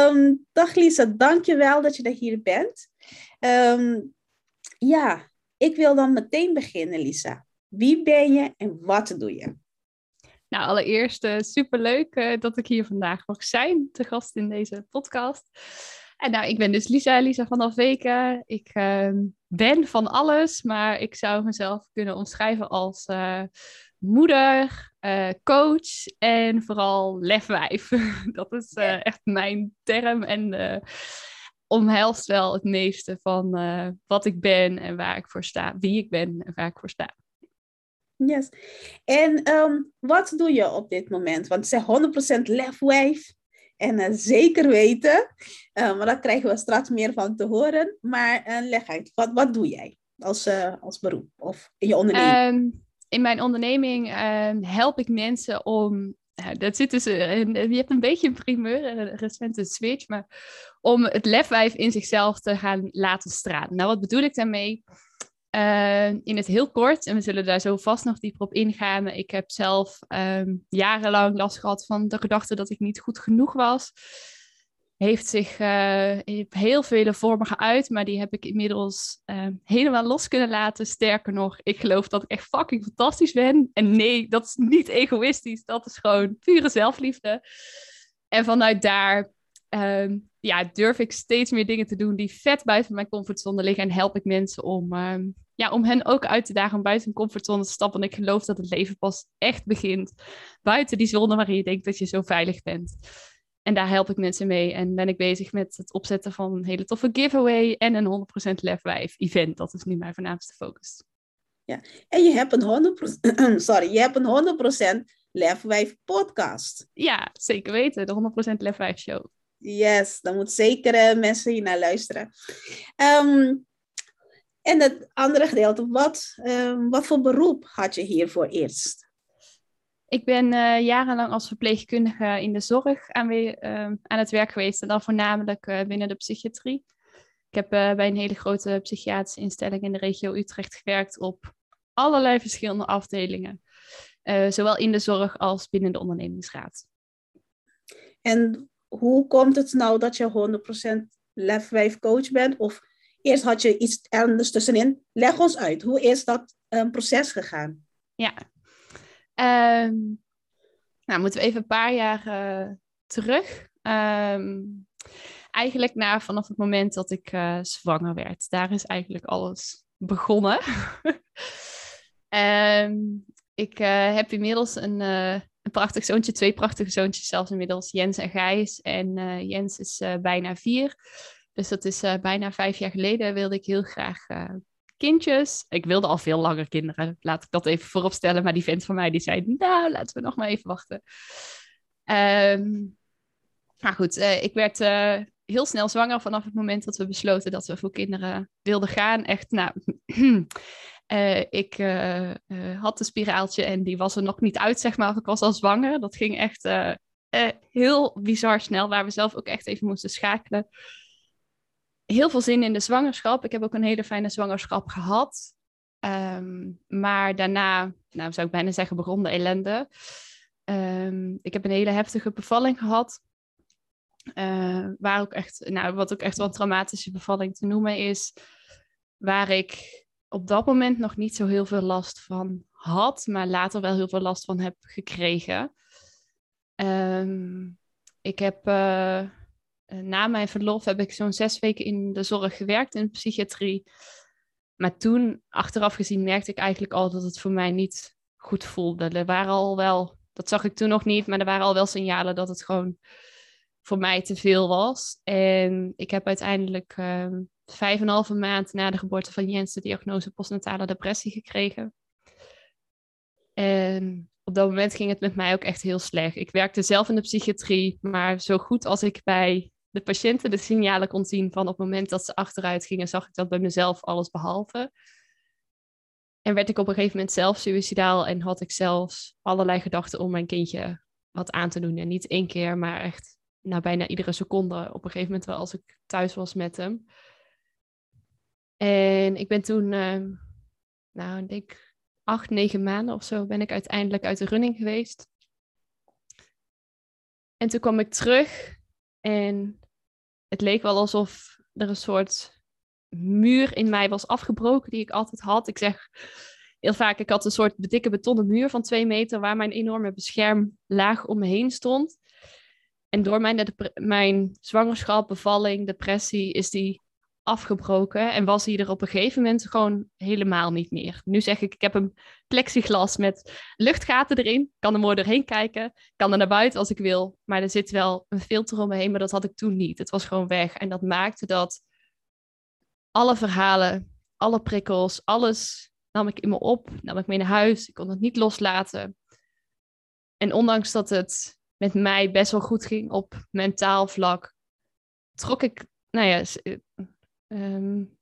Um, dag Lisa, dankjewel dat je er hier bent. Um, ja, ik wil dan meteen beginnen, Lisa. Wie ben je en wat doe je? Nou, allereerst uh, superleuk uh, dat ik hier vandaag mag zijn, te gast in deze podcast. En nou, ik ben dus Lisa, Lisa van Alveken. Ik uh, ben van alles, maar ik zou mezelf kunnen omschrijven als eh, moeder, uh, coach en vooral lefwijf. Dat is uh, echt mijn term en uh, omhelst wel het meeste van wat ik ben en waar ik voor sta, wie ik ben en waar ik voor sta. Yes. En um, wat doe je op dit moment? Want ze 100% lefwijf. En zeker weten, maar daar krijgen we straks meer van te horen. Maar leg uit, wat, wat doe jij als, als beroep of in je onderneming? Um, in mijn onderneming uh, help ik mensen om. Uh, dat zit dus, je hebt een beetje een primeur, een recente switch, maar om het lefwijf in zichzelf te gaan laten stralen. Nou, wat bedoel ik daarmee? Uh, in het heel kort, en we zullen daar zo vast nog dieper op ingaan. Ik heb zelf ehm, jarenlang last gehad van de gedachte dat ik niet goed genoeg was heeft zich uh, heel vele vormen geuit, maar die heb ik inmiddels uh, helemaal los kunnen laten. Sterker nog, ik geloof dat ik echt fucking fantastisch ben. En nee, dat is niet egoïstisch, dat is gewoon pure zelfliefde. En vanuit daar uh, ja, durf ik steeds meer dingen te doen die vet buiten mijn comfortzone liggen. En help ik mensen om, ehm, ja, om hen ook uit te dagen om buiten hun comfortzone te stappen. En ik geloof dat het leven pas echt begint buiten die zone waarin je denkt dat je zo veilig bent. En daar help ik mensen mee. En ben ik bezig met het opzetten van een hele toffe giveaway en een 100% lefwijf event. Dat is nu mijn voornaamste focus. Ja, en je hebt een 100%, sorry, je hebt een 100% lefwijf podcast. Ja, zeker weten. De 100% lefwijf show. Yes, dan moet zeker uh, mensen hier naar luisteren. Um, en het andere gedeelte, wat, um, wat voor beroep had je hiervoor eerst? Ik ben uh, jarenlang als verpleegkundige in de zorg aan, uh, aan het werk geweest. En dan voornamelijk uh, binnen de psychiatrie. Ik heb eh, bij een hele grote psychiatrische instelling in de regio Utrecht gewerkt op allerlei verschillende afdelingen. zowel in de zorg als binnen de ondernemingsraad. En hoe komt het nou dat je 100% lefwijf coach bent? Of eerst had je iets anders tussenin? Leg ons uit, hoe is dat proces gegaan? Ja, Um, nou, moeten we even een paar jaar uh, terug. Um, eigenlijk na, vanaf het moment dat ik uh, zwanger werd. Daar is eigenlijk alles begonnen. um, ik uh, heb inmiddels een, een prachtig zoontje, twee prachtige zoontjes zelfs inmiddels, Jens en Gijs. En Jens is bijna vier. Dus dat is bijna vijf jaar geleden wilde ik heel graag kindjes. Ik wilde al veel langer kinderen, laat ik dat even voorop stellen. Maar die vent van mij die zei, nou, laten we nog maar even wachten. Um, maar goed, uh, ik werd uh, heel snel zwanger vanaf het moment dat we besloten dat we voor kinderen wilden gaan. Echt, nou, uh, ik had een spiraaltje en die was er nog niet uit, zeg maar. Of ik was al zwanger. Dat ging echt heel bizar snel, waar we zelf ook echt even moesten schakelen heel veel zin in de zwangerschap. Ik heb ook een hele fijne zwangerschap gehad. Um, maar daarna, nou zou ik bijna zeggen, begon de ellende. Um, ik heb een hele heftige bevalling gehad. Uh, waar ook echt, nou, wat ook echt wel een traumatische bevalling te noemen is. Waar ik op dat moment nog niet zo heel veel last van had, maar later wel heel veel last van heb gekregen. Um, ik heb eh, na mijn verlof heb ik zo'n zes weken in de zorg gewerkt in psychiatrie. Maar toen, achteraf gezien, merkte ik eigenlijk al dat het voor mij niet goed voelde. Er waren al wel, dat zag ik toen nog niet, maar er waren al wel signalen dat het gewoon voor mij te veel was. En ik heb uiteindelijk uh, vijf en een halve maand na de geboorte van Jens de diagnose postnatale depressie gekregen. En op dat moment ging het met mij ook echt heel slecht. Ik werkte zelf in de psychiatrie, maar zo goed als ik bij de patiënten de signalen kon zien van op het moment dat ze achteruit gingen, zag ik dat bij mezelf alles behalve. En werd ik op een gegeven moment zelf suicidaal en had ik zelfs allerlei gedachten om mijn kindje wat aan te doen. En niet één keer, maar echt nou, bijna iedere seconde op een gegeven moment wel als ik thuis was met hem. En ik ben toen, uh, nou, ik denk acht, negen maanden of zo, ben ik uiteindelijk uit de running geweest. En toen kwam ik terug en het leek wel alsof er een soort muur in mij was afgebroken die ik altijd had. Ik zeg heel vaak, ik had een soort dikke betonnen muur van twee meter waar mijn enorme beschermlaag om me heen stond. En door mijn, mijn zwangerschap, bevalling, depressie is die afgebroken en was hij er op een gegeven moment gewoon helemaal niet meer. Nu zeg ik, ik heb een plexiglas met luchtgaten erin, kan er mooi doorheen kijken, kan er naar buiten als ik wil, maar er zit wel een filter om me heen, maar dat had ik toen niet. Het was gewoon weg en dat maakte dat alle verhalen, alle prikkels, alles nam ik in me op, nam ik mee naar huis, ik kon het niet loslaten. En ondanks dat het met mij best wel goed ging op mentaal vlak, trok ik, nou ja, um,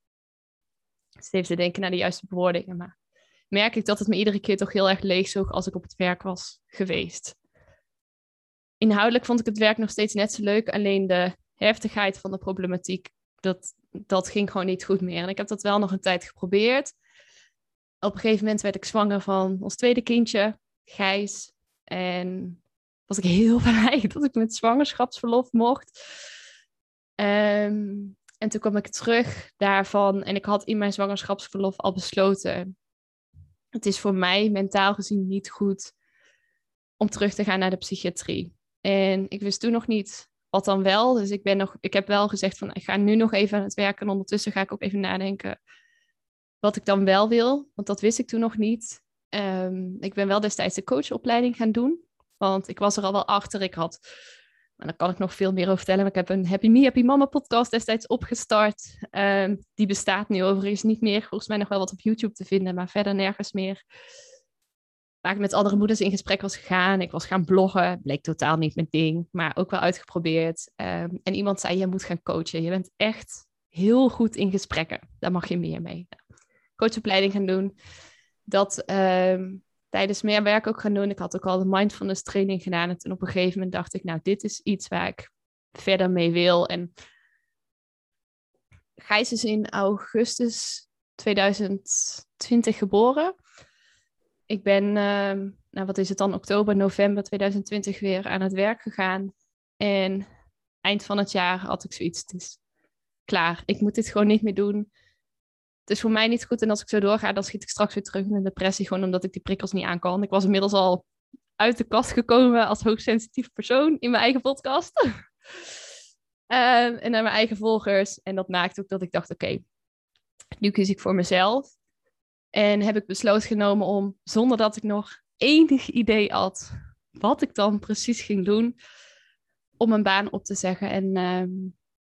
even te denken naar de juiste bewoordingen, maar merk ik dat het me iedere keer toch heel erg leegzoog als ik op het werk was geweest. Inhoudelijk vond ik het werk nog steeds net zo leuk, alleen de heftigheid van de problematiek, dat, dat ging gewoon niet goed meer. En ik heb dat wel nog een tijd geprobeerd. Op een gegeven moment werd ik zwanger van ons tweede kindje, Gijs. En was ik heel blij dat ik met zwangerschapsverlof mocht. Um, en toen kwam ik terug daarvan en ik had in mijn zwangerschapsverlof al besloten. Het is voor mij mentaal gezien niet goed om terug te gaan naar de psychiatrie. En ik wist toen nog niet wat dan wel. Dus ik, ben nog, ik heb wel gezegd van ik ga nu nog even aan het werken. En ondertussen ga ik ook even nadenken wat ik dan wel wil. Want dat wist ik toen nog niet. Um, ik ben wel destijds de coachopleiding gaan doen. Want ik was er al wel achter. Ik had en daar kan ik nog veel meer over vertellen. Ik heb een Happy Me, Happy Mama podcast destijds opgestart. Um, die bestaat nu overigens niet meer. Volgens mij nog wel wat op YouTube te vinden, maar verder nergens meer. Waar ik met andere moeders in gesprek was gegaan. Ik was gaan bloggen. Bleek totaal niet mijn ding, maar ook wel uitgeprobeerd. Um, en iemand zei, je moet gaan coachen. Je bent echt heel goed in gesprekken. Daar mag je meer mee. Coachopleiding gaan doen. Dat um, tijdens meer werk ook gaan doen. Ik had ook al de mindfulness training gedaan. En op een gegeven moment dacht ik, nou, dit is iets waar ik verder mee wil. En Gijs is in augustus 2020 geboren. Ik ben, uh, nou wat is het dan, oktober, november 2020 weer aan het werk gegaan. En eind van het jaar had ik zoiets, het is klaar. Ik moet dit gewoon niet meer doen het is voor mij niet goed. En als ik zo doorga, dan schiet ik straks weer terug in een depressie. Gewoon omdat ik die prikkels niet aan kan. Ik was inmiddels al uit de kast gekomen als hoogsensitief persoon in mijn eigen podcast. Ehm, en naar mijn eigen volgers. En dat maakte ook dat ik dacht, oké, nu kies ik voor mezelf. En heb ik besloten genomen om, zonder dat ik nog enig idee had wat ik dan precies ging doen, om mijn baan op te zeggen. En ehm,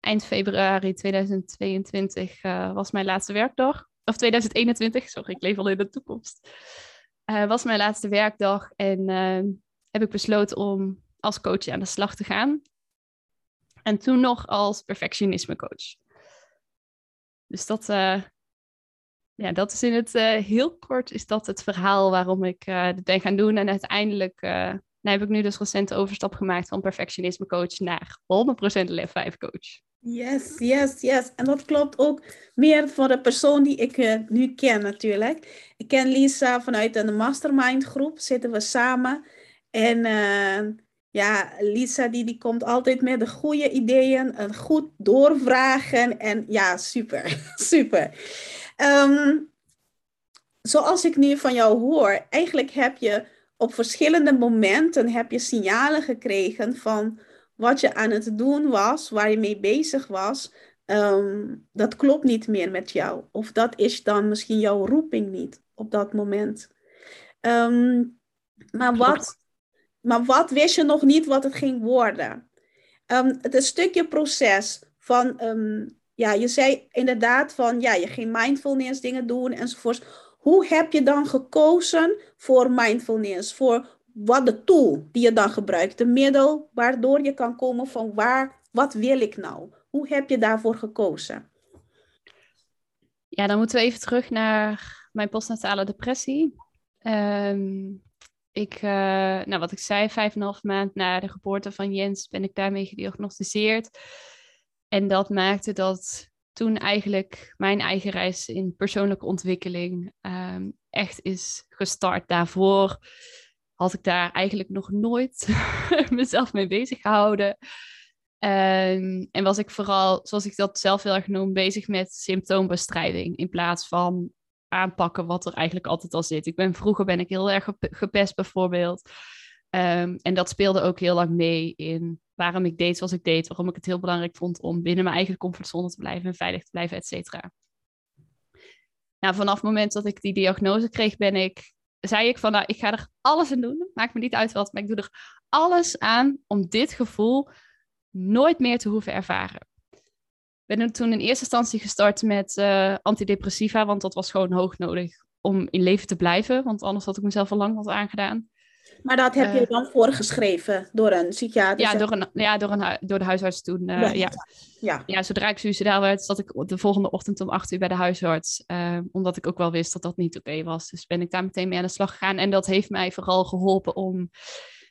eind februari 2022 uh, was mijn laatste werkdag. Of 2021, sorry, ik leef al in de toekomst. Uh, was mijn laatste werkdag en uh, heb ik besloten om als coach aan de slag te gaan. En toen nog als perfectionisme coach. Dus dat, uh, ja, dat is in het heel kort is dat het verhaal waarom ik dit ben gaan doen. En uiteindelijk nou heb ik nu dus recent overstap gemaakt van perfectionisme coach naar 100% Lev 5 coach. Yes, yes, yes. En dat klopt ook meer voor de persoon die ik uh, nu ken natuurlijk. Ik ken Lisa vanuit een mastermind groep, zitten we samen. En uh, ja, Lisa die, die komt altijd met de goede ideeën, een goed doorvragen. En ja, super, super. Um, zoals ik nu van jou hoor, eigenlijk heb je op verschillende momenten heb je signalen gekregen van wat je aan het doen was, waar je mee bezig was, ehm, dat klopt niet meer met jou. Of dat is dan misschien jouw roeping niet op dat moment. Ehm, maar, wat, maar wat wist je nog niet wat het ging worden? Um, het stukje proces van, ja, je zei inderdaad van, ja, je ging mindfulness dingen doen enzovoort. Hoe heb je dan gekozen voor mindfulness? Voor wat de tool die je dan gebruikt, de middel waardoor je kan komen van waar wat wil ik nou? Hoe heb je daarvoor gekozen? Ja, dan moeten we even terug naar mijn postnatale depressie. Ehm, ik, uh, nou wat ik zei, vijf en een half maand na de geboorte van Jens ben ik daarmee gediagnosticeerd. En dat maakte dat toen eigenlijk mijn eigen reis in persoonlijke ontwikkeling ehm, echt is gestart. Daarvoor had ik daar eigenlijk nog nooit mezelf mee bezig gehouden. Um, en was ik vooral, zoals ik dat zelf heel erg noem, bezig met symptoombestrijding in plaats van aanpakken wat er eigenlijk altijd al zit. Ik ben, vroeger ben ik heel erg gepest bijvoorbeeld. Um, en dat speelde ook heel lang mee in waarom ik deed zoals ik deed, waarom ik het heel belangrijk vond om binnen mijn eigen comfortzone te blijven en veilig te blijven, et cetera. Nou, vanaf het moment dat ik die diagnose kreeg, ben ik, zei ik van, nou, ik ga er alles aan doen. Maakt me niet uit wat, maar ik doe er alles aan om dit gevoel nooit meer te hoeven ervaren. Ik ben toen in eerste instantie gestart met uh, antidepressiva, want dat was gewoon hoog nodig om in leven te blijven, want anders had ik mezelf al lang wat aangedaan. Maar dat heb je uh, dan voorgeschreven door een psychiater? Ja, door, een, ja door, een, door de huisarts toen. Uh, ja. Ja. ja. zodra ik suicidaal werd, zat ik de volgende ochtend om acht uur bij de huisarts. Uh, omdat ik ook wel wist dat dat niet oké okay was. Dus ben ik daar meteen mee aan de slag gegaan. En dat heeft mij vooral geholpen om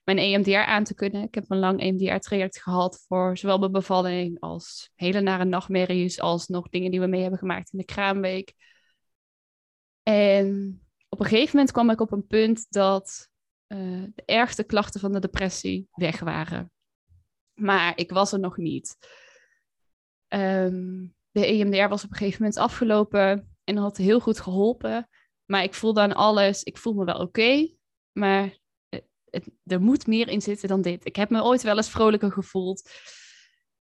mijn EMDR aan te kunnen. Ik heb een lang EMDR-traject gehad voor zowel mijn bevalling als hele nare nachtmerries, als nog dingen die we mee hebben gemaakt in de kraamweek. En op een gegeven moment kwam ik op een punt dat uh, de ergste klachten van de depressie weg waren. Maar ik was er nog niet. Um, de EMDR was op een gegeven moment afgelopen en had heel goed geholpen. Maar ik voelde aan alles, ik voel me wel oké, maar het, er moet meer in zitten dan dit. Ik heb me ooit wel eens vrolijker gevoeld.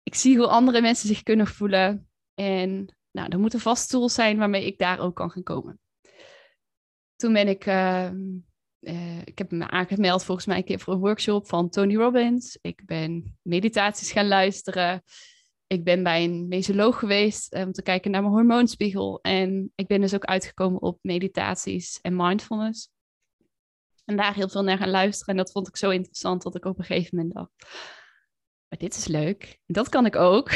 Ik zie hoe andere mensen zich kunnen voelen. En nou, er moet een vast tool zijn waarmee ik daar ook kan gaan komen. Toen ben ik, uh, uh, ik heb me aangemeld volgens mij een keer voor een workshop van Tony Robbins. Ik ben meditaties gaan luisteren. Ik ben bij een mesoloog geweest om te kijken naar mijn hormoonspiegel. En ik ben dus ook uitgekomen op meditaties en mindfulness. En daar heel veel naar gaan luisteren. En dat vond ik zo interessant dat ik op een gegeven moment dacht. Maar dit is leuk. Dat kan ik ook.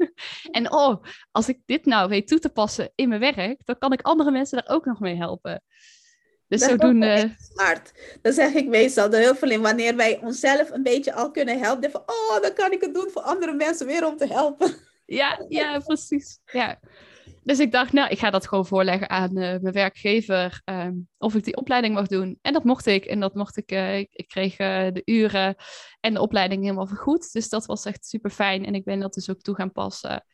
en oh, als ik dit nou weet toe te passen in mijn werk, dan kan ik andere mensen daar ook nog mee helpen. Dus dat zodoende. Smart. Dan zeg ik meestal heel veel in. Wanneer wij onszelf een beetje al kunnen helpen. Van, oh, dan kan ik het doen voor andere mensen weer om te helpen. Ja, ja precies. Ja. Dus ik dacht, nou, ik ga dat gewoon voorleggen aan uh, mijn werkgever um, of ik die opleiding mag doen. En dat mocht ik. En dat mocht ik. Uh, ik, ik, kreeg uh, de uren en de opleiding helemaal vergoed. Dus dat was echt super fijn. En ik ben dat dus ook toe gaan passen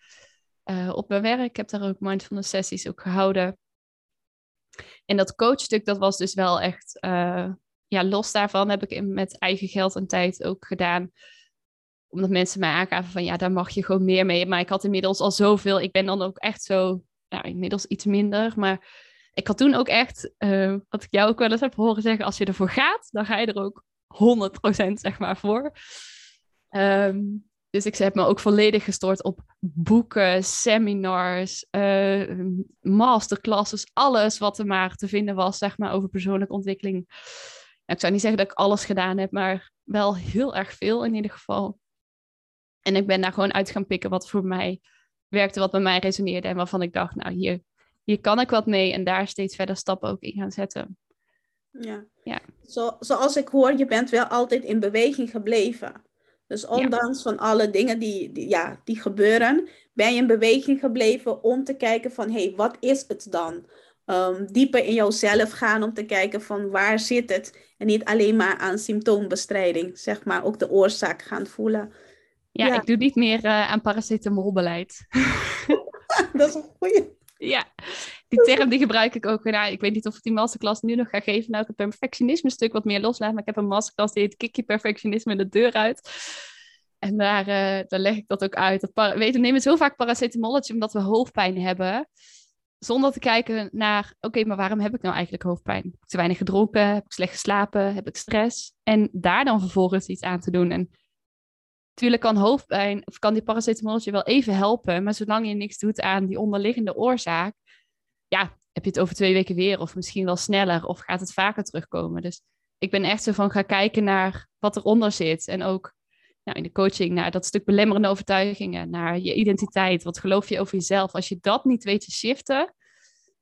op mijn werk. Ik heb daar ook mindfulness sessies ook gehouden. En dat coachstuk, dat was dus wel echt, ja, los daarvan heb ik met eigen geld en tijd ook gedaan omdat mensen mij aangaven van ja, daar mag je gewoon meer mee. Maar ik had inmiddels al zoveel. Ik ben dan ook echt zo, nou, inmiddels iets minder. Maar ik had toen ook echt, uh, wat ik jou ook wel eens heb horen zeggen, als je ervoor gaat, dan ga je er ook 100% zeg maar voor. Um, dus ik heb me ook volledig gestort op boeken, seminars, uh, masterclasses, alles wat er maar te vinden was, zeg maar, over persoonlijke ontwikkeling. ik zou niet zeggen dat ik alles gedaan heb, maar wel heel erg veel in ieder geval. En ik ben daar gewoon uit gaan pikken wat voor mij werkte, wat bij mij resoneerde en waarvan ik dacht, nou hier, hier kan ik wat mee en daar steeds verder stappen ook in gaan zetten. Ja. ja. Zo, zoals ik hoor, je bent wel altijd in beweging gebleven. Dus ondanks van alle dingen die, die, ja, die gebeuren, ben je in beweging gebleven om te kijken van, hé, hey, wat is het dan? Um, dieper in jouzelf gaan om te kijken van waar zit het? En niet alleen maar aan symptoombestrijding, zeg maar, ook de oorzaak gaan voelen. Ja, ik doe niet meer uh, aan paracetamolbeleid. dat is een goeie. Ja, die term die gebruik ik ook. Nou, ik weet niet of ik die masterclass nu nog ga geven. Nou, het perfectionisme stuk wat meer loslaat. Maar ik heb een masterclass die heet Kik je perfectionisme de deur uit. En daar, uh, daar leg ik dat ook uit. Dat weet, we nemen zo vaak paracetamolletje omdat we hoofdpijn hebben. Zonder te kijken naar, oké, maar waarom heb ik nou eigenlijk hoofdpijn? Heb ik te weinig gedronken? Heb ik slecht geslapen? Heb ik stress? En daar dan vervolgens iets aan te doen. En Tuurlijk kan hoofdpijn of kan die paracetamol je wel even helpen, maar zolang je niks doet aan die onderliggende oorzaak, ja, heb je het over twee weken weer of misschien wel sneller of gaat het vaker terugkomen. Dus ik ben echt zo van ga kijken naar wat eronder zit en ook nou, in de coaching naar dat stuk belemmerende overtuigingen, naar je identiteit. Wat geloof je over jezelf? Als je dat niet weet te shiften,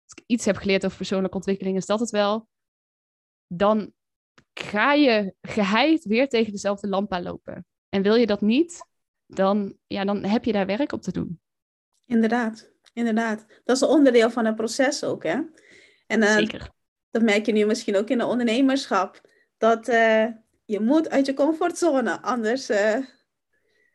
als ik iets heb geleerd over persoonlijke ontwikkeling, is dat het wel. Dan ga je geheid weer tegen dezelfde lamp lopen. En wil je dat niet, dan, ja, dan heb je daar werk op te doen. Inderdaad, inderdaad. Dat is een onderdeel van het proces ook, hè? En, uh, Zeker. Dat merk je nu misschien ook in de ondernemerschap. Dat uh, je moet uit je comfortzone, anders, uh,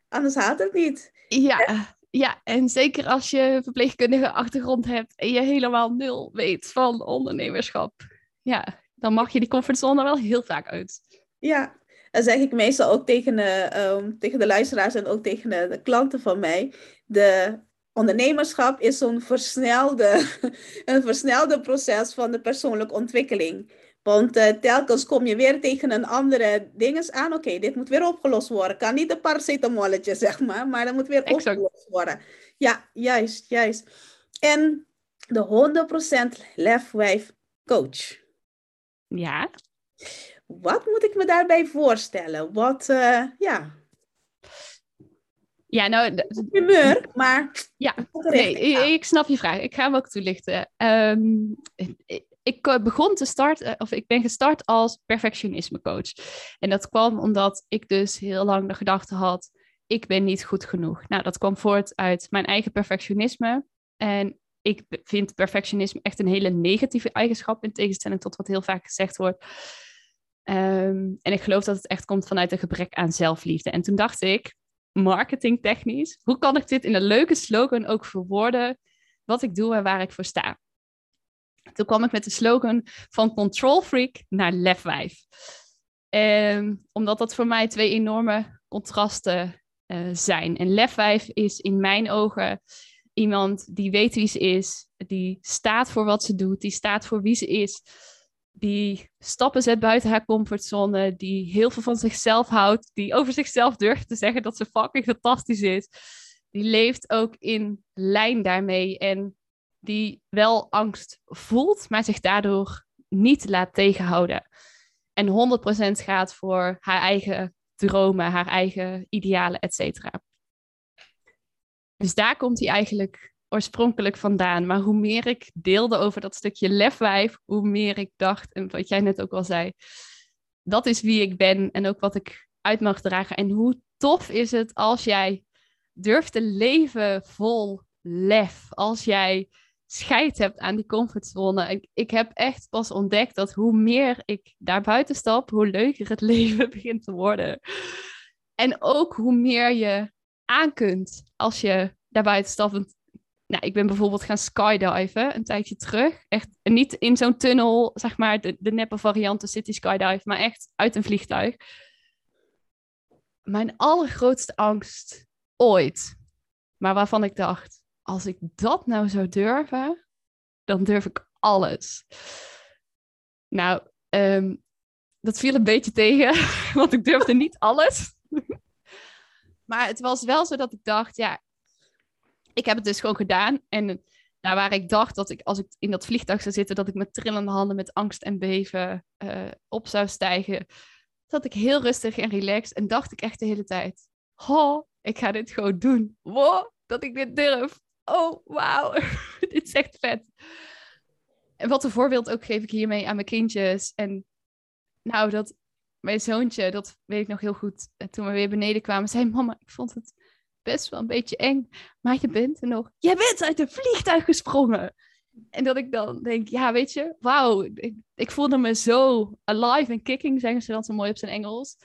anders haalt het niet. Ja, ja, en zeker als je verpleegkundige achtergrond hebt en je helemaal nul weet van ondernemerschap. Ja, dan mag je die comfortzone wel heel vaak uit. Ja, dat zeg ik meestal ook tegen de, um, tegen de luisteraars en ook tegen de, de klanten van mij. De ondernemerschap is zo'n versnelde, een versnelde proces van de persoonlijke ontwikkeling. Want uh, telkens kom je weer tegen een andere ding aan. Oké, dit moet weer opgelost worden. Kan niet een paracetamolletje, zeg maar. Maar dat moet weer exact. opgelost worden. Ja, juist, juist. En de 100% lefwijf coach. Ja. Wat moet ik me daarbij voorstellen? Wat, uh, ja. Ja, nou... Humeur, maar... Ja, nee, ik, snap je vraag. Ik ga hem ook toelichten. Um, ik eh, begon te starten, of ik ben gestart als perfectionisme coach. En dat kwam omdat ik dus heel lang de gedachte had, ik ben niet goed genoeg. Nou, dat kwam voort uit mijn eigen perfectionisme. En ik vind perfectionisme echt een hele negatieve eigenschap, in tegenstelling tot wat heel vaak gezegd wordt. Ehm, en ik geloof dat het echt komt vanuit een gebrek aan zelfliefde. En toen dacht ik, marketingtechnisch, hoe kan ik dit in een leuke slogan ook verwoorden, wat ik doe en waar ik voor sta? Toen kwam ik met de slogan van control freak naar lefwijf. Um, omdat dat voor mij twee enorme contrasten uh, zijn. En lefwijf is in mijn ogen iemand die weet wie ze is, die staat voor wat ze doet, die staat voor wie ze is, die stappen zet buiten haar comfortzone, die heel veel van zichzelf houdt, die over zichzelf durft te zeggen dat ze fucking fantastisch is. Die leeft ook in lijn daarmee en die wel angst voelt, maar zich daardoor niet laat tegenhouden. En 100% gaat voor haar eigen dromen, haar eigen idealen, et. Dus daar komt hij eigenlijk oorspronkelijk vandaan. Maar hoe meer ik deelde over dat stukje lefwijf, hoe meer ik dacht, en wat jij net ook al zei, dat is wie ik ben en ook wat ik uit mag dragen. En hoe tof is het als jij durft te leven vol lef. Als jij scheid hebt aan die comfortzone. Ik, ik heb echt pas ontdekt dat hoe meer ik daar buiten stap, hoe leuker het leven begint te worden. En ook hoe meer je aan kunt als je daar buiten stapt. Nou, ik ben bijvoorbeeld gaan skydiven een tijdje terug. Echt niet in zo'n tunnel, zeg maar, de, de neppe variant, de city skydive, maar echt uit een vliegtuig. Mijn allergrootste angst ooit, maar waarvan ik dacht, als ik dat nou zou durven, dan durf ik alles. Nou, ehm, dat viel een beetje tegen, want ik durfde niet alles. maar het was wel zo dat ik dacht, ja, ik heb het dus gewoon gedaan. En nou, waar ik dacht dat ik, als ik in dat vliegtuig zou zitten, dat ik met trillende handen, met angst en beven uh, op zou stijgen, zat ik heel rustig en relaxed en dacht ik echt de hele tijd, oh, ik ga dit gewoon doen. Wow, dat ik dit durf oh, wauw, dit is echt vet. En wat een voorbeeld ook geef ik hiermee aan mijn kindjes. En nou, dat mijn zoontje, dat weet ik nog heel goed. Toen we weer beneden kwamen, zei mama, ik vond het best wel een beetje eng. Maar je bent er nog. Jij bent uit een vliegtuig gesprongen. En dat ik dan denk, ja, weet je, wauw. Ik, voelde me zo alive en kicking, zeggen ze dan zo mooi op zijn Engels.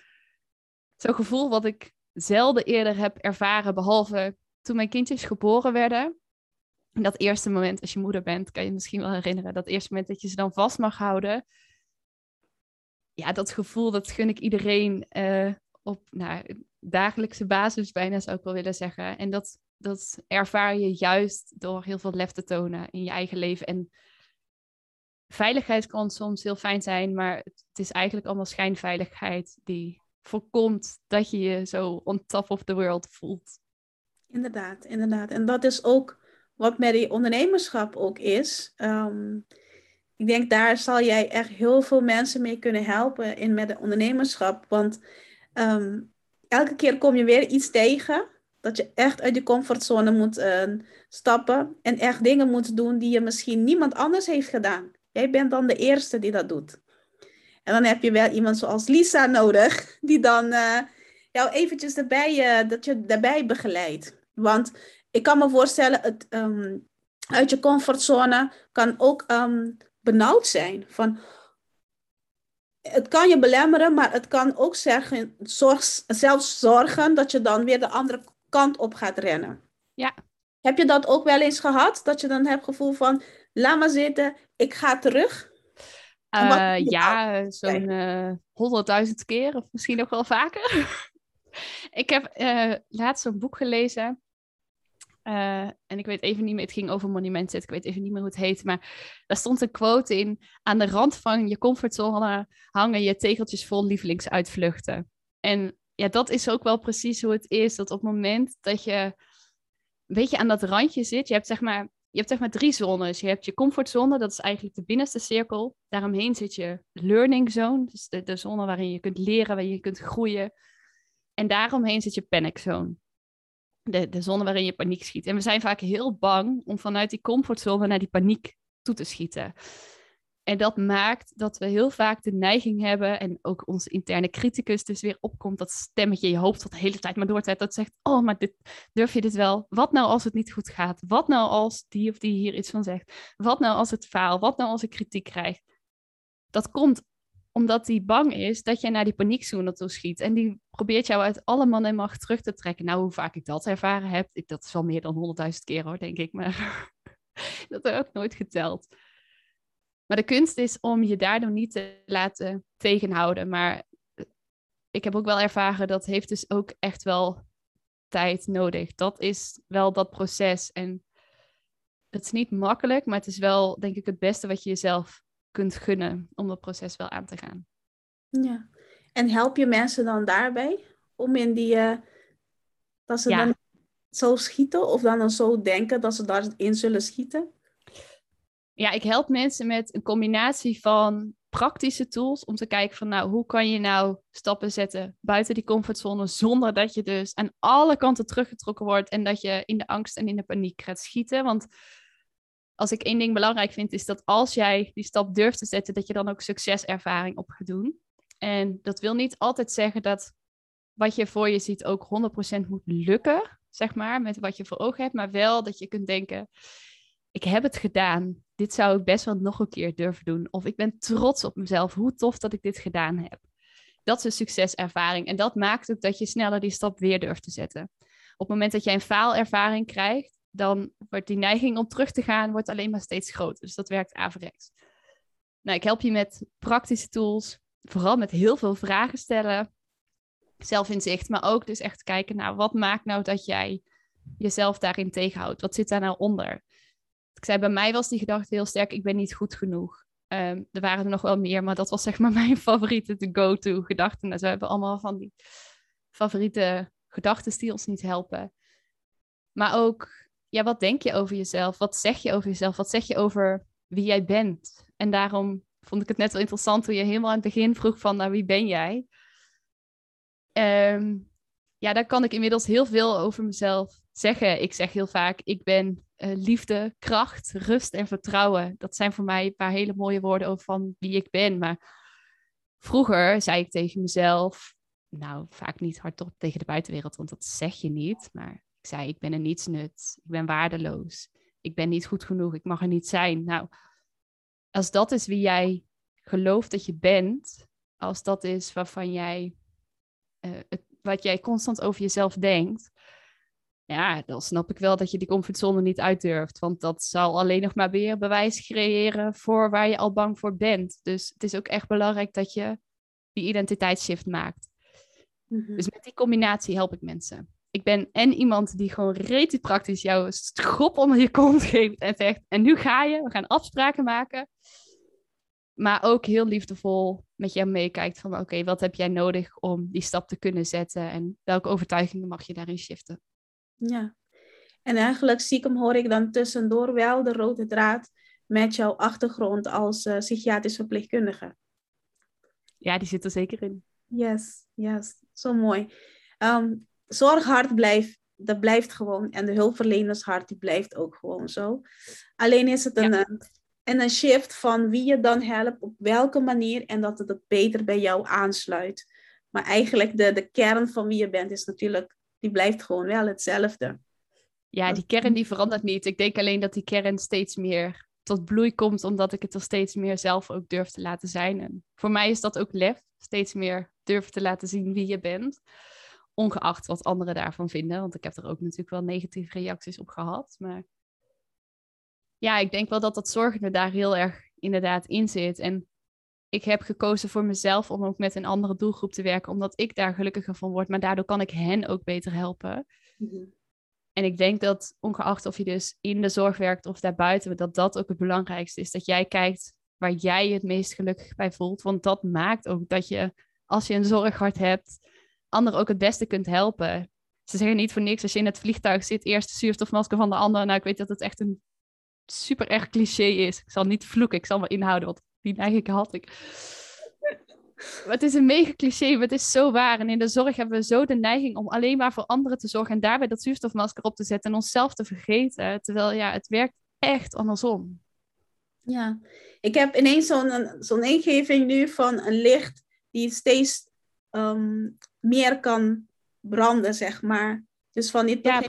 Zo'n gevoel wat ik zelden eerder heb ervaren, behalve toen mijn kindjes geboren werden, dat eerste moment als je moeder bent, kan je misschien wel herinneren, dat eerste moment dat je ze dan vast mag houden. Ja, dat gevoel, dat gun ik iedereen uh, op nou, dagelijkse basis bijna, zou ik wel willen zeggen. En dat, dat ervaar je juist door heel veel lef te tonen in je eigen leven. En veiligheid kan soms heel fijn zijn, maar het is eigenlijk allemaal schijnveiligheid die voorkomt dat je je zo on top of the world voelt. Inderdaad, inderdaad. En dat is ook wat met die ondernemerschap ook is. Ehm, ik denk daar zal jij echt heel veel mensen mee kunnen helpen in met de ondernemerschap. Want um, elke keer kom je weer iets tegen. Dat je echt uit je comfortzone moet uh, stappen. En echt dingen moet doen die je misschien niemand anders heeft gedaan. Jij bent dan de eerste die dat doet. En dan heb je wel iemand zoals Lisa nodig. Die dan uh, jou eventjes erbij, uh, dat je daarbij begeleidt. Want ik kan me voorstellen, het, um, uit je comfortzone kan ook um, benauwd zijn. Van, het kan je belemmeren, maar het kan ook zeggen, zorg, zelfs zorgen dat je dan weer de andere kant op gaat rennen. Ja. Heb je dat ook wel eens gehad? Dat je dan hebt gevoel van, laat maar zitten, ik ga terug? Uh, ja, zo'n uh, honderdduizend keer of misschien nog wel vaker. ik heb uh, laatst een boek gelezen. En ik weet even niet meer, het ging over monumenten. Ik weet even niet meer hoe het heet. Maar daar stond een quote in. Aan de rand van je comfortzone hangen je tegeltjes vol lievelingsuitvluchten. En ja, dat is ook wel precies hoe het is. Dat op het moment dat je een beetje aan dat randje zit. Je hebt zeg maar je hebt zeg maar drie zones. Je hebt je comfortzone, dat is eigenlijk de binnenste cirkel. Daaromheen zit je learning zone, dus de, de zone waarin je kunt leren, waarin je kunt groeien. En daaromheen zit je panic zone. De, de zone waarin je paniek schiet. En we zijn vaak heel bang om vanuit die comfortzone naar die paniek toe te schieten. En dat maakt dat we heel vaak de neiging hebben, en ook onze interne criticus dus weer opkomt, dat stemmetje in je hoofd wat de hele tijd maar doorzet, dat zegt, oh, maar dit, durf je dit wel? Wat nou als het niet goed gaat? Wat nou als die of die hier iets van zegt? Wat nou als het faalt? Wat nou als ik kritiek krijg? Dat komt omdat hij bang is dat jij naar die paniekzone toe schiet. En die probeert jou uit alle man en macht terug te trekken. Nou, hoe vaak ik dat ervaren heb, ik, dat is wel meer dan honderdduizend keer hoor, denk ik. Maar dat heb ik ook nooit geteld. Maar de kunst is om je daardoor niet te laten tegenhouden. Maar ik heb ook wel ervaren dat heeft dus ook echt wel tijd nodig. Dat is wel dat proces. En het is niet makkelijk, maar het is wel denk ik het beste wat je jezelf kunt gunnen om dat proces wel aan te gaan. Ja. En help je mensen dan daarbij om in die uh, dat ze dan zo schieten of dan, dan zo denken dat ze daarin zullen schieten? ja, ik help mensen met een combinatie van praktische tools om te kijken van nou, hoe kan je nou stappen zetten buiten die comfortzone zonder dat je dus aan alle kanten teruggetrokken wordt en dat je in de angst en in de paniek gaat schieten. Want als ik één ding belangrijk vind, is dat als jij die stap durft te zetten, dat je dan ook succeservaring op gaat doen. En dat wil niet altijd zeggen dat wat je voor je ziet ook 100% moet lukken, zeg maar, met wat je voor ogen hebt, maar wel dat je kunt denken, ik heb het gedaan dit zou ik best wel nog een keer durven doen. Of ik ben trots op mezelf, hoe tof dat ik dit gedaan heb. Dat is een succeservaring. En dat maakt ook dat je sneller die stap weer durft te zetten. Op het moment dat jij een faalervaring krijgt, dan wordt die neiging om terug te gaan wordt alleen maar steeds groter. Dus dat werkt averechts. Nou, ik help je met praktische tools, vooral met heel veel vragen stellen, zelfinzicht, maar ook dus echt kijken naar wat maakt nou dat jij jezelf daarin tegenhoudt? Wat zit daar nou onder? ik zei, bij mij was die gedachte heel sterk, ik ben niet goed genoeg. Um, er waren er nog wel meer, maar dat was zeg maar mijn favoriete to go-to gedachten. Dus we hebben allemaal van die favoriete gedachten die ons niet helpen. Maar ook, ja, wat denk je over jezelf? Wat zeg je over jezelf? Wat zeg je over wie jij bent? En daarom vond ik het net wel interessant toen je helemaal aan het begin vroeg van, nou, wie ben jij? Um, ja, daar kan ik inmiddels heel veel over mezelf zeggen. Ik zeg heel vaak, ik ben uh, liefde, kracht, rust en vertrouwen. Dat zijn voor mij een paar hele mooie woorden over van wie ik ben. Maar vroeger zei ik tegen mezelf, nou vaak niet hardop tegen de buitenwereld, want dat zeg je niet. Maar ik zei, ik ben een nietsnut, ik ben waardeloos, ik ben niet goed genoeg, ik mag er niet zijn. Nou, als dat is wie jij gelooft dat je bent, als dat is waarvan jij, uh, het, wat jij constant over jezelf denkt, ja, dan snap ik wel dat je die comfortzone niet uitdurft. Want dat zal alleen nog maar weer bewijs creëren voor waar je al bang voor bent. Dus het is ook echt belangrijk dat je die identiteitsshift maakt. Mhm. Dus met die combinatie help ik mensen. Ik ben en iemand die gewoon rete praktisch jouw schop onder je kont geeft en zegt: En nu ga je, we gaan afspraken maken. Maar ook heel liefdevol met jou meekijkt van: Oké, wat heb jij nodig om die stap te kunnen zetten? En welke overtuigingen mag je daarin shiften? Ja. En eigenlijk stiekem hoor ik dan tussendoor wel de rode draad met jouw achtergrond als uh, psychiatrisch verpleegkundige. Ja, die zit er zeker in. Yes, yes. Zo mooi. Um, zorghart blijft, dat blijft gewoon. En de hulpverlenershart, die blijft ook gewoon zo. Alleen is het een, en een shift van wie je dan helpt, op welke manier. En dat het, het beter bij jou aansluit. Maar eigenlijk de, de kern van wie je bent is natuurlijk, die blijft gewoon wel hetzelfde. Ja, die kern die verandert niet. Ik denk alleen dat die kern steeds meer tot bloei komt, omdat ik het er steeds meer zelf ook durf te laten zijn. En voor mij is dat ook lef, steeds meer durven te laten zien wie je bent. Ongeacht wat anderen daarvan vinden, want ik heb er ook natuurlijk wel negatieve reacties op gehad. Maar ja, ik denk wel dat dat zorgende daar heel erg inderdaad in zit. En ik heb gekozen voor mezelf om ook met een andere doelgroep te werken, omdat ik daar gelukkiger van word. Maar daardoor kan ik hen ook beter helpen. Mhm. En ik denk dat ongeacht of je dus in de zorg werkt of daarbuiten, dat dat ook het belangrijkste is. Dat jij kijkt waar jij je het meest gelukkig bij voelt. Want dat maakt ook dat je, als je een zorghart hebt, anderen ook het beste kunt helpen. Ze zeggen niet voor niks als je in het vliegtuig zit, eerst de zuurstofmasker van de ander. Nou, ik weet dat het echt een super erg cliché is. Ik zal niet vloeken, ik zal me inhouden, want die neiging had ik. Maar het is een mega cliché, maar het is zo waar. En in de zorg hebben we zo de neiging om alleen maar voor anderen te zorgen en daarbij dat zuurstofmasker op te zetten en onszelf te vergeten. Terwijl ja, het werkt echt andersom. Ja, ik heb ineens zo'n zo'n ingeving nu van een licht die steeds ehm, meer kan branden, zeg maar. Dus van dit ja,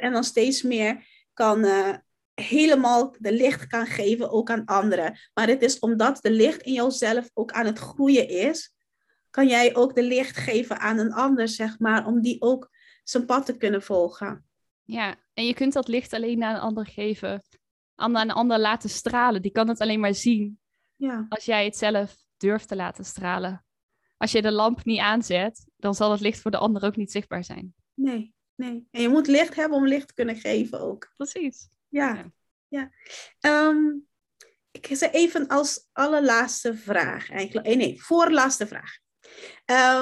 en dan steeds meer kan, uh, helemaal de licht kan geven ook aan anderen. Maar het is omdat de licht in jouzelf ook aan het groeien is, kan jij ook de licht geven aan een ander, zeg maar, om die ook zijn pad te kunnen volgen. Ja, en je kunt dat licht alleen aan een ander geven, aan een ander laten stralen. Die kan het alleen maar zien ja. als jij het zelf durft te laten stralen. Als je de lamp niet aanzet, dan zal het licht voor de ander ook niet zichtbaar zijn. Nee, nee. En je moet licht hebben om licht te kunnen geven ook. Precies. Ja, ja. Um, ik zeg even als allerlaatste vraag eigenlijk. Nee, nee voorlaatste vraag.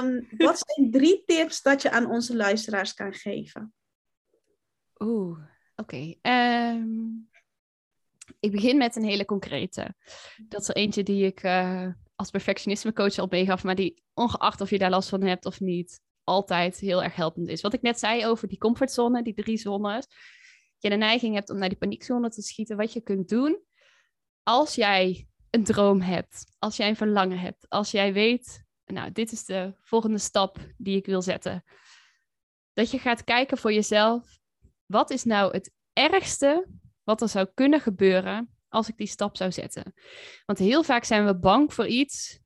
Um, wat zijn drie tips dat je aan onze luisteraars kan geven? Oeh, oké. Ehm, ik begin met een hele concrete. Dat is er eentje die ik uh, als perfectionisme coach al meegaf, maar die ongeacht of je daar last van hebt of niet, altijd heel erg helpend is. Wat ik net zei over die comfortzone, die drie zones je de neiging hebt om naar die paniekzone te schieten, wat je kunt doen als jij een droom hebt, als jij een verlangen hebt, als jij weet, nou, dit is de volgende stap die ik wil zetten. Dat je gaat kijken voor jezelf, wat is nou het ergste wat er zou kunnen gebeuren als ik die stap zou zetten? Want heel vaak zijn we bang voor iets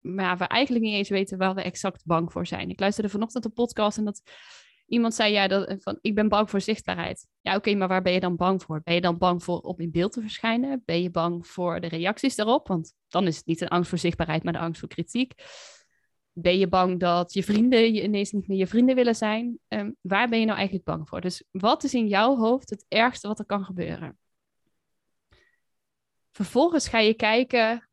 maar we eigenlijk niet eens weten waar we exact bang voor zijn. Ik luisterde vanochtend een podcast en dat Iemand zei, ja, dat, van, ik ben bang voor zichtbaarheid. Ja, oké, maar waar ben je dan bang voor? Ben je dan bang voor om in beeld te verschijnen? Ben je bang voor de reacties daarop? Want dan is het niet een angst voor zichtbaarheid, maar de angst voor kritiek. Ben je bang dat je vrienden je ineens niet meer je vrienden willen zijn? Ehm, waar ben je nou eigenlijk bang voor? Dus wat is in jouw hoofd het ergste wat er kan gebeuren? Vervolgens ga je kijken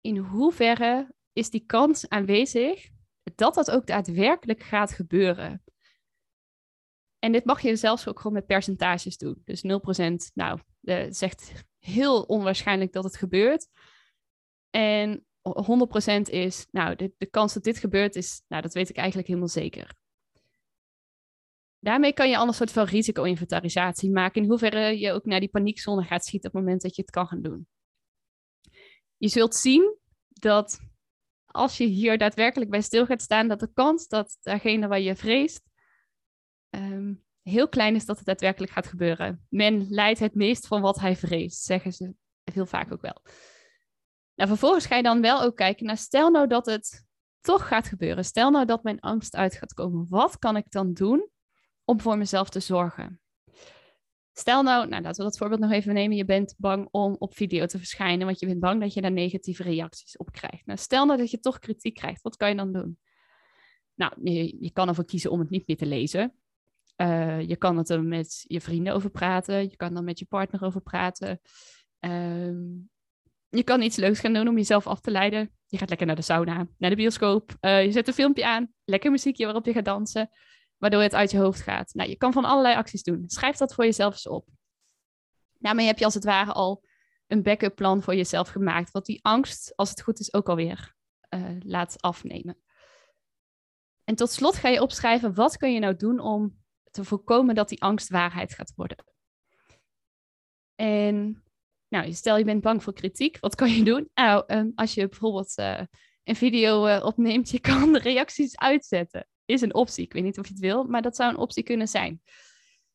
in hoeverre is die kans aanwezig dat dat ook daadwerkelijk gaat gebeuren. En dit mag je zelfs ook gewoon met percentages doen. Dus 0%, nou, uh, zegt heel onwaarschijnlijk dat het gebeurt. En 100% is, nou, de, de kans dat dit gebeurt is, nou, dat weet ik eigenlijk helemaal zeker. Daarmee kan je al een soort van risico-inventarisatie maken in hoeverre je ook naar die paniekzone gaat schieten op het moment dat je het kan gaan doen. Je zult zien dat als je hier daadwerkelijk bij stil gaat staan, dat de kans dat degene waar je vreest Ehm, heel klein is dat het daadwerkelijk gaat gebeuren. Men leidt het meest van wat hij vreest, zeggen ze heel vaak ook wel. Nou, vervolgens ga je dan wel ook kijken naar, stel nou dat het toch gaat gebeuren. Stel nou dat mijn angst uit gaat komen. Wat kan ik dan doen om voor mezelf te zorgen? Stel nou, nou laten we dat voorbeeld nog even nemen. Je bent bang om op video te verschijnen, want je bent bang dat je daar negatieve reacties op krijgt. Nou, stel nou dat je toch kritiek krijgt. Wat kan je dan doen? Nou, je, kan ervoor kiezen om het niet meer te lezen. Uh, je kan het er met je vrienden over praten. Je kan er met je partner over praten. Um, je kan iets leuks gaan doen om jezelf af te leiden. Je gaat lekker naar de sauna, naar de bioscoop. Uh, je zet een filmpje aan, lekker muziekje waarop je gaat dansen, waardoor het uit je hoofd gaat. Nou, je kan van allerlei acties doen. Schrijf dat voor jezelf eens op. Daarmee heb je als het ware al een backup plan voor jezelf gemaakt, wat die angst, als het goed is, ook alweer uh, laat afnemen. En tot slot ga je opschrijven, wat kun je nou doen om te voorkomen dat die angst waarheid gaat worden? En nou, stel je bent bang voor kritiek, wat kan je doen? Nou, um, als je bijvoorbeeld uh, een video uh, opneemt, je kan de reacties uitzetten. Is een optie. Ik weet niet of je het wil, maar dat zou een optie kunnen zijn.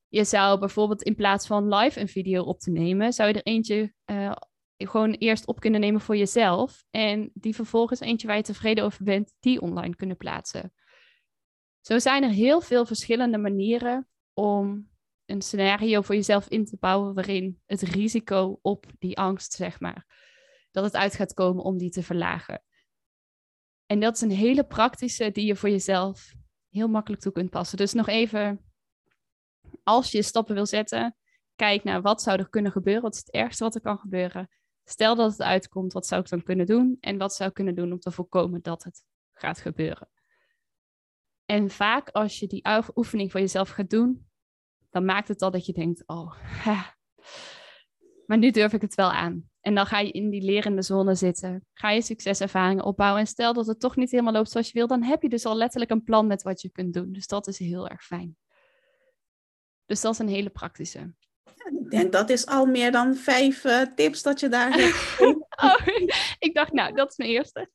Je zou bijvoorbeeld in plaats van live een video op te nemen, zou je er eentje uh, gewoon eerst op kunnen nemen voor jezelf. En die vervolgens eentje waar je tevreden over bent, die online kunnen plaatsen. Zo zijn er heel veel verschillende manieren om een scenario voor jezelf in te bouwen waarin het risico op die angst, zeg maar, dat het uit gaat komen om die te verlagen. En dat is een hele praktische die je voor jezelf heel makkelijk toe kunt passen. Dus nog even, als je stappen wil zetten, kijk naar wat zou er kunnen gebeuren, wat is het ergste wat er kan gebeuren. Stel dat het uitkomt, wat zou ik dan kunnen doen? En wat zou ik kunnen doen om te voorkomen dat het gaat gebeuren? En vaak als je die oefening voor jezelf gaat doen, dan maakt het al dat je denkt, oh, maar nu durf ik het wel aan. En dan ga je in die lerende zone zitten. Ga je succeservaringen opbouwen. En stel dat het toch niet helemaal loopt zoals je wil, dan heb je dus al letterlijk een plan met wat je kunt doen. Dus dat is heel erg fijn. Dus dat is een hele praktische. Ik denk dat is al meer dan vijf uh, tips dat je daar hebt. oh, ik dacht, nou, dat is mijn eerste.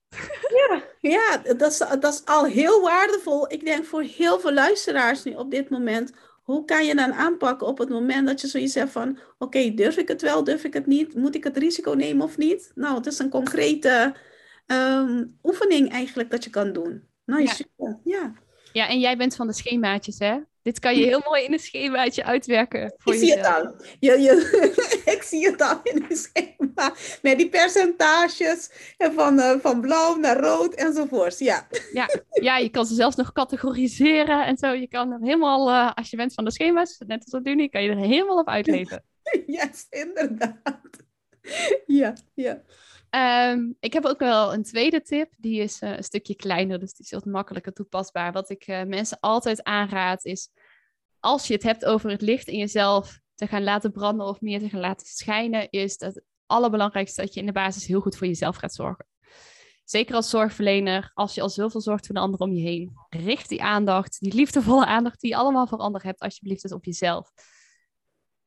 ja, ja dat, is, dat is al heel waardevol. Ik denk voor heel veel luisteraars nu op dit moment. Hoe kan je dan aanpakken op het moment dat je zoiets hebt van... Oké, durf ik het wel, durf ik het niet? Moet ik het risico nemen of niet? Nou, het is een concrete um, oefening eigenlijk dat je kan doen. Nou, ja. Super. ja. Ja, en jij bent van de schemaatjes, hè? Dit kan je heel mooi in een schemaatje uitwerken. Voor ik jezelf. zie het al. Je, je, ik zie het al in een schema. Met die percentages van, uh, van blauw naar rood enzovoort. Ja. Ja, ja, je kan ze zelfs nog categoriseren en zo. Je kan er helemaal, uh, als je bent van de schema's, net als dat nu kan je er helemaal op uitleven. yes, inderdaad. Ja, ja. Um, ik heb ook wel een tweede tip. Die is uh, een stukje kleiner, dus die is wat makkelijker toepasbaar. Wat ik uh, mensen altijd aanraad is, als je het hebt over het licht in jezelf te gaan laten branden of meer te gaan laten schijnen, is dat het allerbelangrijkste dat je in de basis heel goed voor jezelf gaat zorgen. Zeker als zorgverlener, als je al zoveel zorgt voor de ander om je heen, richt die aandacht, die liefdevolle aandacht die je allemaal voor anderen hebt, alsjeblieft eens op jezelf.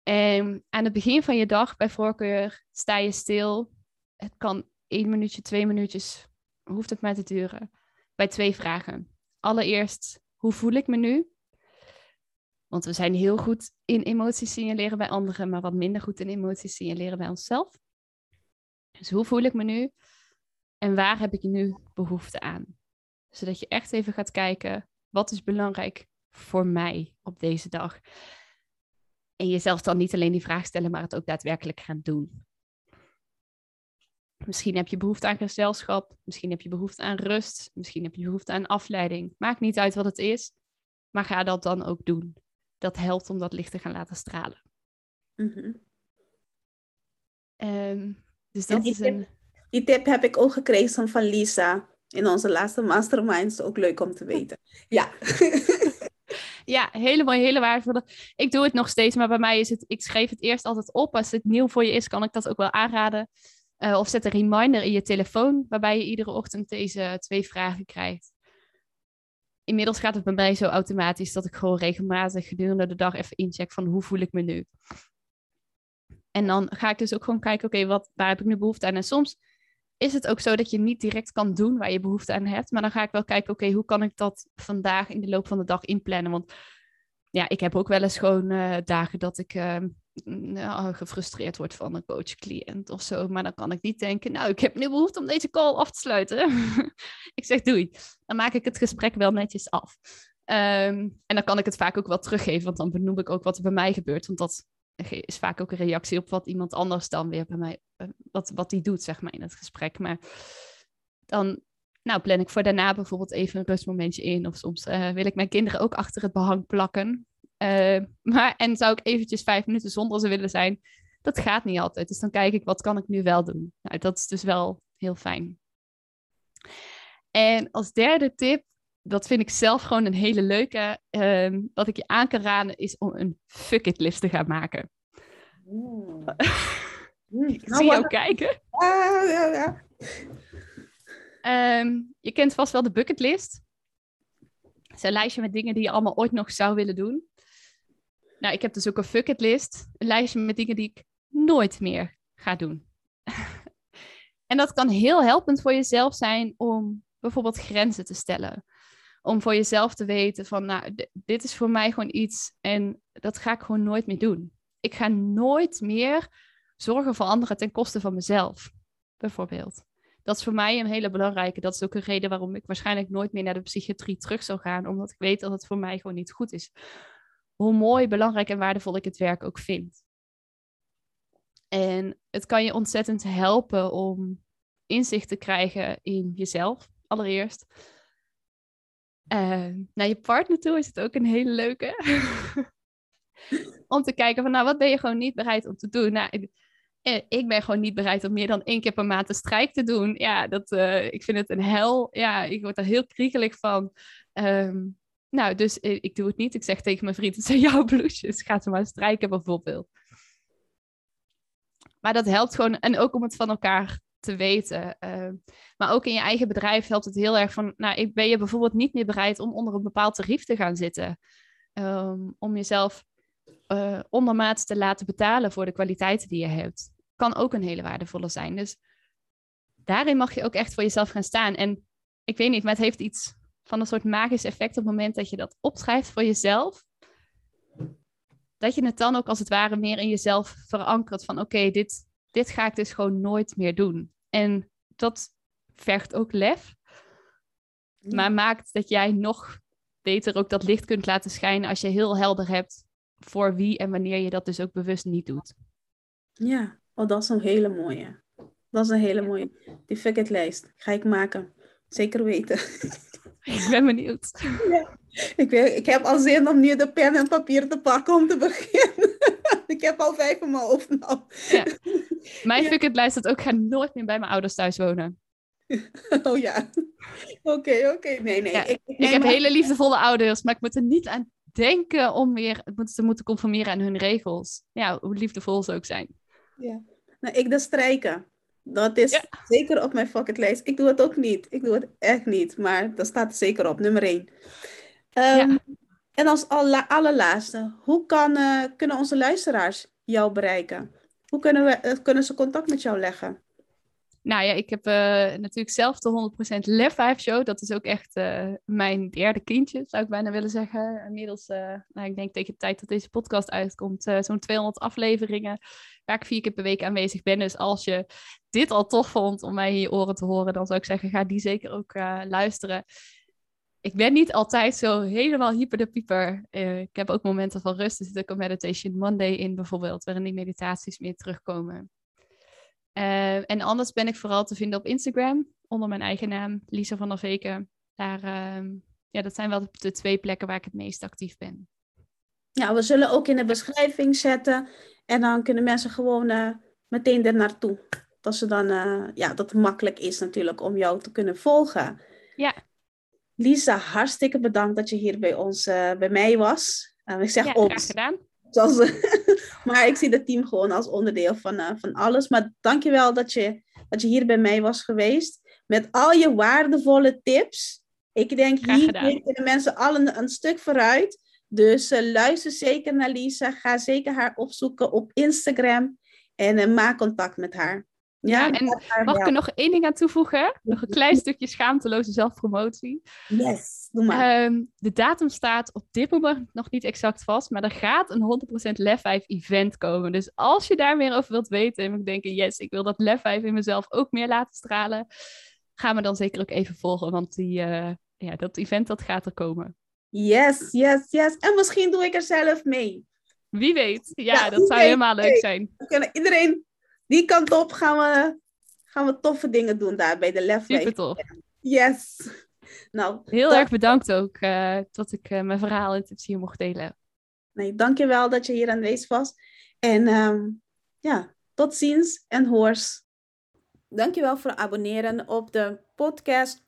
En aan het begin van je dag, bij voorkeur, sta je stil, het kan één minuutje, twee minuutjes, hoeft het maar te duren. Bij twee vragen. Allereerst, hoe voel ik me nu? Want we zijn heel goed in emoties signaleren bij anderen, maar wat minder goed in emoties signaleren bij onszelf. Dus hoe voel ik me nu? En waar heb ik nu behoefte aan? Zodat je echt even gaat kijken, wat is belangrijk voor mij op deze dag? En jezelf dan niet alleen die vraag stellen, maar het ook daadwerkelijk gaan doen. Misschien heb je behoefte aan gezelschap, misschien heb je behoefte aan rust, misschien heb je behoefte aan afleiding. Maakt niet uit wat het is, maar ga dat dan ook doen. Dat helpt om dat licht te gaan laten stralen. Mm dus dat die is tip, een. Die tip heb ik ook gekregen van Lisa in onze laatste masterminds. Ook leuk om te weten. Ja. ja, hele mooie, hele waardevolle. Ik doe het nog steeds, maar bij mij is het, ik schreef het eerst altijd op. Als het nieuw voor je is, kan ik dat ook wel aanraden. Uh, of zet een reminder in je telefoon, waarbij je iedere ochtend deze twee vragen krijgt. Inmiddels gaat het bij mij zo automatisch dat ik gewoon regelmatig gedurende de dag even incheck van hoe voel ik me nu. En dan ga ik dus ook gewoon kijken, oké, wat waar heb ik nu behoefte aan? En soms is het ook zo dat je niet direct kan doen waar je behoefte aan hebt. Maar dan ga ik wel kijken, oké, hoe kan ik dat vandaag in de loop van de dag inplannen? Want ja, ik heb ook wel eens gewoon uh, dagen dat ik uh, nou, gefrustreerd word van een coach-cliënt of zo. Maar dan kan ik niet denken, nou, ik heb nu behoefte om deze call af te sluiten. ik zeg doei. Dan maak ik het gesprek wel netjes af. Um, en dan kan ik het vaak ook wel teruggeven, want dan benoem ik ook wat er bij mij gebeurt. Want dat is vaak ook een reactie op wat iemand anders dan weer bij mij, uh, wat, wat die doet, zeg maar, in het gesprek. Maar dan nou, plan ik voor daarna bijvoorbeeld even een rustmomentje in. Of soms uh, wil ik mijn kinderen ook achter het behang plakken. Uh, maar, en zou ik eventjes vijf minuten zonder ze willen zijn. Dat gaat niet altijd. Dus dan kijk ik, wat kan ik nu wel doen? Nou, dat is dus wel heel fijn. En als derde tip, dat vind ik zelf gewoon een hele leuke. Uh, wat ik je aan kan raden, is om een fuck it list te gaan maken. Mm. ik zie jou kijken. Ah, ja, ja. Um, je kent vast wel de bucketlist. Het is een lijstje met dingen die je allemaal ooit nog zou willen doen. Nou, ik heb dus ook een fuck it list. Een lijstje met dingen die ik nooit meer ga doen. en dat kan heel helpend voor jezelf zijn om bijvoorbeeld grenzen te stellen. Om voor jezelf te weten van, nou, dit is voor mij gewoon iets en dat ga ik gewoon nooit meer doen. Ik ga nooit meer zorgen voor anderen ten koste van mezelf, bijvoorbeeld. Dat is voor mij een hele belangrijke. Dat is ook een reden waarom ik waarschijnlijk nooit meer naar de psychiatrie terug zou gaan, omdat ik weet dat het voor mij gewoon niet goed is. Hoe mooi, belangrijk en waardevol ik het werk ook vind. En het kan je ontzettend helpen om inzicht te krijgen in jezelf, allereerst. Uh, naar je partner toe is het ook een hele leuke. om te kijken van, nou, wat ben je gewoon niet bereid om te doen? Nou, ik, eh, ik ben gewoon niet bereid om meer dan één keer per maand een strijk te doen. Ja, dat, uh, ik vind het een hel. Ja, ik word er heel kriegelig van. Um, nou, dus ik, ik, doe het niet. Ik zeg tegen mijn vriend, het zijn jouw bloesjes. Ga ze maar strijken bijvoorbeeld. Maar dat helpt gewoon. En ook om het van elkaar te weten. Uh, maar ook in je eigen bedrijf helpt het heel erg van... Nou, ben je bijvoorbeeld niet meer bereid om onder een bepaald tarief te gaan zitten. Um, om jezelf uh, ondermaats te laten betalen voor de kwaliteiten die je hebt. Kan ook een hele waardevolle zijn. Dus daarin mag je ook echt voor jezelf gaan staan. En ik weet niet, maar het heeft iets van een soort magisch effect op het moment dat je dat opschrijft voor jezelf. Dat je het dan ook als het ware meer in jezelf verankert van oké, dit, dit ga ik dus gewoon nooit meer doen. En dat vergt ook lef, maar maakt dat jij nog beter ook dat licht kunt laten schijnen als je heel helder hebt voor wie en wanneer je dat dus ook bewust niet doet. Ja, oh, dat is een hele mooie. Dat is een hele mooie. Die lijst ga ik maken. Zeker weten. Ik ben benieuwd. Ja. Ik, weet, ik heb al zin om nu de pen en papier te pakken om te beginnen. ik heb al vijf in mijn hoofd nou. Ja. Mijn ja. lijst dat ook ga nooit meer bij mijn ouders thuis wonen. Oh ja. Oké, oké. Nee, nee. ik, ik, heb hele liefdevolle ouders, maar ik moet er niet aan denken om weer te moeten conformeren aan hun regels. Ja, hoe liefdevol ze ook zijn. Ja. Nou, ik de strijken. Dat is zeker op mijn lijst. Ik doe het ook niet. Ik doe het echt niet. Maar dat staat zeker op, nummer één. Um, En als aller, allerlaatste, hoe kan, uh, kunnen onze luisteraars jou bereiken? Hoe kunnen, we, uh, kunnen ze contact met jou leggen? Nou ja, ik heb uh, natuurlijk zelf de 100% Lef 5 show. Dat is ook echt uh, mijn derde kindje, zou ik bijna willen zeggen. Inmiddels, uh, nou, ik denk tegen de tijd dat deze podcast uitkomt, zo'n 200 afleveringen waar ik vier keer per week aanwezig ben. Dus als je dit al tof vond om mij in je oren te horen, dan zou ik zeggen, ga die zeker ook luisteren. Ik ben niet altijd zo helemaal hyper de pieper. ik heb ook momenten van rust. Er zit ook een Meditation Monday in bijvoorbeeld, waarin die meditaties meer terugkomen. Uh, en anders ben ik vooral te vinden op Instagram onder mijn eigen naam, Lisa van der Veken. Daar, uh, ja, dat zijn wel de twee plekken waar ik het meest actief ben. Ja, we zullen ook in de beschrijving zetten. En dan kunnen mensen gewoon uh, meteen er naartoe. Dat, ze dan, uh, ja, dat het makkelijk is natuurlijk om jou te kunnen volgen. Ja. Lisa, hartstikke bedankt dat je hier bij ons, bij mij was. ik zeg ja, ons. graag gedaan. Zoals, maar ik zie het team gewoon als onderdeel van, uh, van alles. Maar dankjewel dat je, dat je hier bij mij was geweest. Met al je waardevolle tips. Ik denk, hier kunnen mensen allen een stuk vooruit. Dus uh, luister zeker naar Lisa. Ga zeker haar opzoeken op Instagram. En uh, maak contact met haar. Ja, en mag ik er nog één ding aan toevoegen? Nog een klein stukje schaamteloze zelfpromotie. Yes, doe maar. Um, de datum staat op dit moment nog niet exact vast, maar er gaat een 100% Lef 5 event komen. Dus als je daar meer over wilt weten en moet denken, yes, ik wil dat Lef 5 in mezelf ook meer laten stralen, ga me dan zeker ook even volgen, want die, uh, ja, dat event dat gaat er komen. Yes, yes, yes. En misschien doe ik er zelf mee. Wie weet. Ja, ja dat zou helemaal leuk zijn. We kunnen iedereen die kant op gaan we, gaan we toffe dingen doen daar bij de Lef Super tof. Yes. Nou, Heel erg bedankt ook uh, dat ik uh, mijn verhaal en tips hier mocht delen. Nee, dankjewel dat je hier aanwezig was. En um, ja, tot ziens en hoors. Dankjewel voor het abonneren op de podcast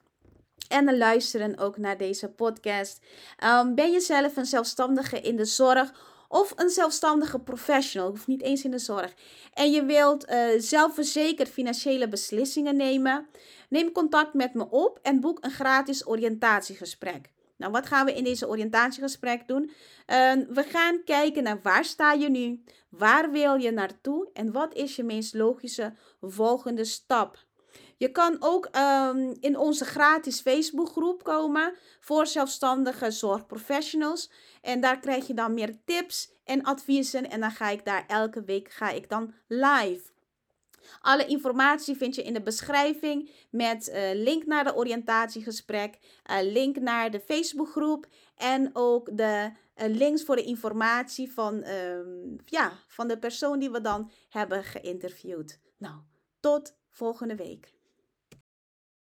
en luisteren ook naar deze podcast. Um, ben je zelf een zelfstandige in de zorg of een zelfstandige professional, hoeft niet eens in de zorg, en je wilt uh, zelfverzekerd financiële beslissingen nemen, neem contact met me op en boek een gratis oriëntatiegesprek. Nou, wat gaan we in deze oriëntatiegesprek doen? Ehm, we gaan kijken naar waar sta je nu, waar wil je naartoe en wat is je meest logische volgende stap. Je kan ook ehm, in onze gratis Facebookgroep komen voor zelfstandige zorgprofessionals. En daar krijg je dan meer tips en adviezen. En dan ga ik daar elke week ga ik dan live. Alle informatie vind je in de beschrijving met uh, link naar de oriëntatiegesprek, uh, link naar de Facebookgroep en ook de uh, links voor de informatie van, um, ja, van de persoon die we dan hebben geïnterviewd. Nou, tot volgende week.